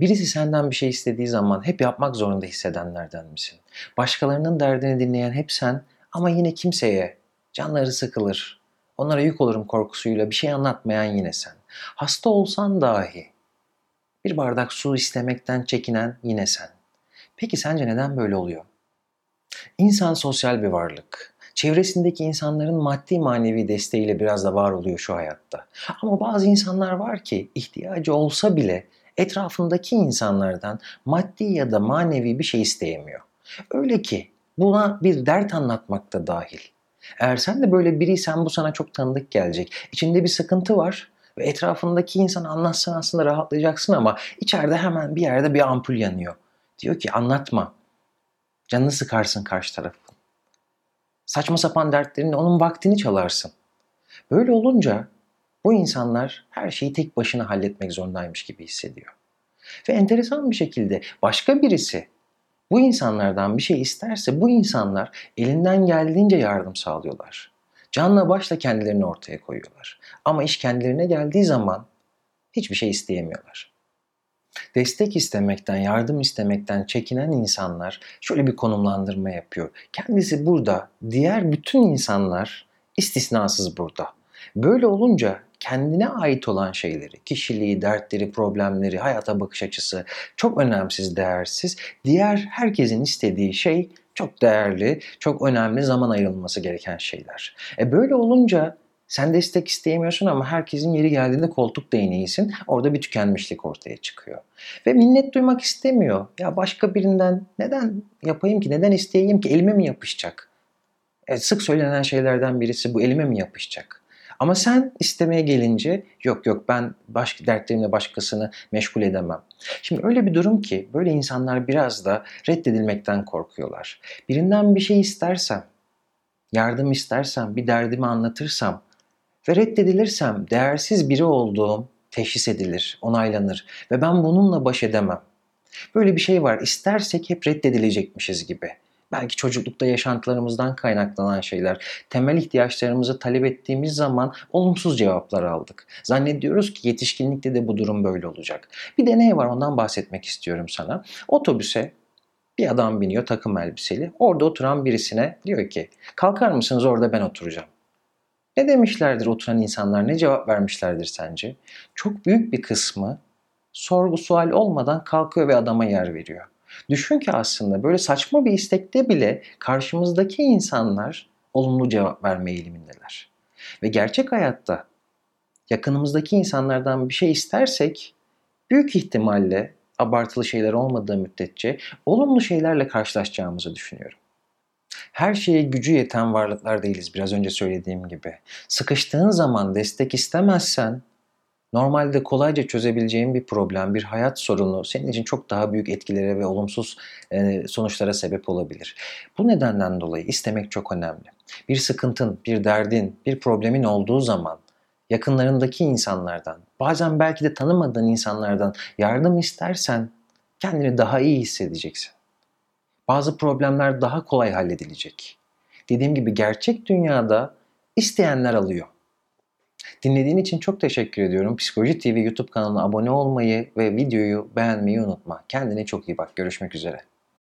Birisi senden bir şey istediği zaman hep yapmak zorunda hissedenlerden misin? Başkalarının derdini dinleyen hep sen ama yine kimseye canları sıkılır. Onlara yük olurum korkusuyla bir şey anlatmayan yine sen. Hasta olsan dahi bir bardak su istemekten çekinen yine sen. Peki sence neden böyle oluyor? İnsan sosyal bir varlık. Çevresindeki insanların maddi manevi desteğiyle biraz da var oluyor şu hayatta. Ama bazı insanlar var ki ihtiyacı olsa bile etrafındaki insanlardan maddi ya da manevi bir şey isteyemiyor. Öyle ki buna bir dert anlatmak da dahil. Eğer sen de böyle biriysen bu sana çok tanıdık gelecek. İçinde bir sıkıntı var ve etrafındaki insana anlatsan aslında rahatlayacaksın ama içeride hemen bir yerde bir ampul yanıyor. Diyor ki anlatma. Canını sıkarsın karşı tarafın. Saçma sapan dertlerini onun vaktini çalarsın. Böyle olunca bu insanlar her şeyi tek başına halletmek zorundaymış gibi hissediyor. Ve enteresan bir şekilde başka birisi bu insanlardan bir şey isterse bu insanlar elinden geldiğince yardım sağlıyorlar. Canla başla kendilerini ortaya koyuyorlar. Ama iş kendilerine geldiği zaman hiçbir şey isteyemiyorlar. Destek istemekten, yardım istemekten çekinen insanlar şöyle bir konumlandırma yapıyor. Kendisi burada, diğer bütün insanlar istisnasız burada. Böyle olunca kendine ait olan şeyleri, kişiliği, dertleri, problemleri, hayata bakış açısı çok önemsiz, değersiz. Diğer herkesin istediği şey çok değerli, çok önemli zaman ayrılması gereken şeyler. E böyle olunca sen destek isteyemiyorsun ama herkesin yeri geldiğinde koltuk değneğisin. Orada bir tükenmişlik ortaya çıkıyor. Ve minnet duymak istemiyor. Ya başka birinden neden yapayım ki, neden isteyeyim ki elime mi yapışacak? E, sık söylenen şeylerden birisi bu elime mi yapışacak? Ama sen istemeye gelince yok yok ben başka dertlerimle başkasını meşgul edemem. Şimdi öyle bir durum ki böyle insanlar biraz da reddedilmekten korkuyorlar. Birinden bir şey istersem, yardım istersem, bir derdimi anlatırsam ve reddedilirsem değersiz biri olduğum teşhis edilir, onaylanır ve ben bununla baş edemem. Böyle bir şey var. İstersek hep reddedilecekmişiz gibi belki çocuklukta yaşantılarımızdan kaynaklanan şeyler. Temel ihtiyaçlarımızı talep ettiğimiz zaman olumsuz cevaplar aldık. Zannediyoruz ki yetişkinlikte de bu durum böyle olacak. Bir deney var ondan bahsetmek istiyorum sana. Otobüse bir adam biniyor takım elbiseli. Orada oturan birisine diyor ki kalkar mısınız orada ben oturacağım. Ne demişlerdir oturan insanlar? Ne cevap vermişlerdir sence? Çok büyük bir kısmı sorgu sual olmadan kalkıyor ve adama yer veriyor. Düşün ki aslında böyle saçma bir istekte bile karşımızdaki insanlar olumlu cevap verme eğilimindeler. Ve gerçek hayatta yakınımızdaki insanlardan bir şey istersek büyük ihtimalle abartılı şeyler olmadığı müddetçe olumlu şeylerle karşılaşacağımızı düşünüyorum. Her şeye gücü yeten varlıklar değiliz biraz önce söylediğim gibi. Sıkıştığın zaman destek istemezsen normalde kolayca çözebileceğin bir problem, bir hayat sorunu senin için çok daha büyük etkilere ve olumsuz e, sonuçlara sebep olabilir. Bu nedenden dolayı istemek çok önemli. Bir sıkıntın, bir derdin, bir problemin olduğu zaman yakınlarındaki insanlardan, bazen belki de tanımadığın insanlardan yardım istersen kendini daha iyi hissedeceksin. Bazı problemler daha kolay halledilecek. Dediğim gibi gerçek dünyada isteyenler alıyor. Dinlediğin için çok teşekkür ediyorum. Psikoloji TV YouTube kanalına abone olmayı ve videoyu beğenmeyi unutma. Kendine çok iyi bak. Görüşmek üzere.